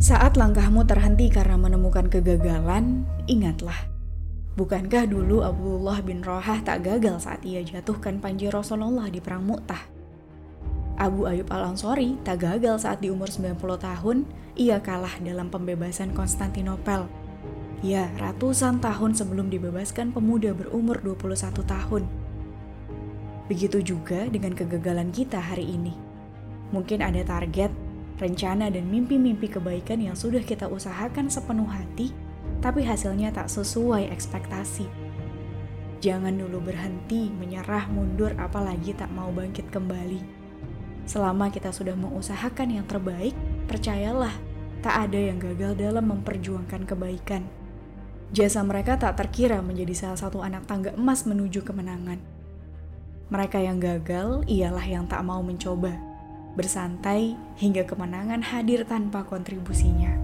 Saat langkahmu terhenti karena menemukan kegagalan, ingatlah. Bukankah dulu Abdullah bin Rohah tak gagal saat ia jatuhkan panji Rasulullah di Perang Mu'tah? Abu Ayub Al-Ansori tak gagal saat di umur 90 tahun, ia kalah dalam pembebasan Konstantinopel. Ya, ratusan tahun sebelum dibebaskan pemuda berumur 21 tahun. Begitu juga dengan kegagalan kita hari ini. Mungkin ada target, rencana dan mimpi-mimpi kebaikan yang sudah kita usahakan sepenuh hati, tapi hasilnya tak sesuai ekspektasi. Jangan dulu berhenti, menyerah, mundur, apalagi tak mau bangkit kembali. Selama kita sudah mengusahakan yang terbaik, percayalah, tak ada yang gagal dalam memperjuangkan kebaikan. Jasa mereka tak terkira menjadi salah satu anak tangga emas menuju kemenangan. Mereka yang gagal ialah yang tak mau mencoba, bersantai hingga kemenangan hadir tanpa kontribusinya.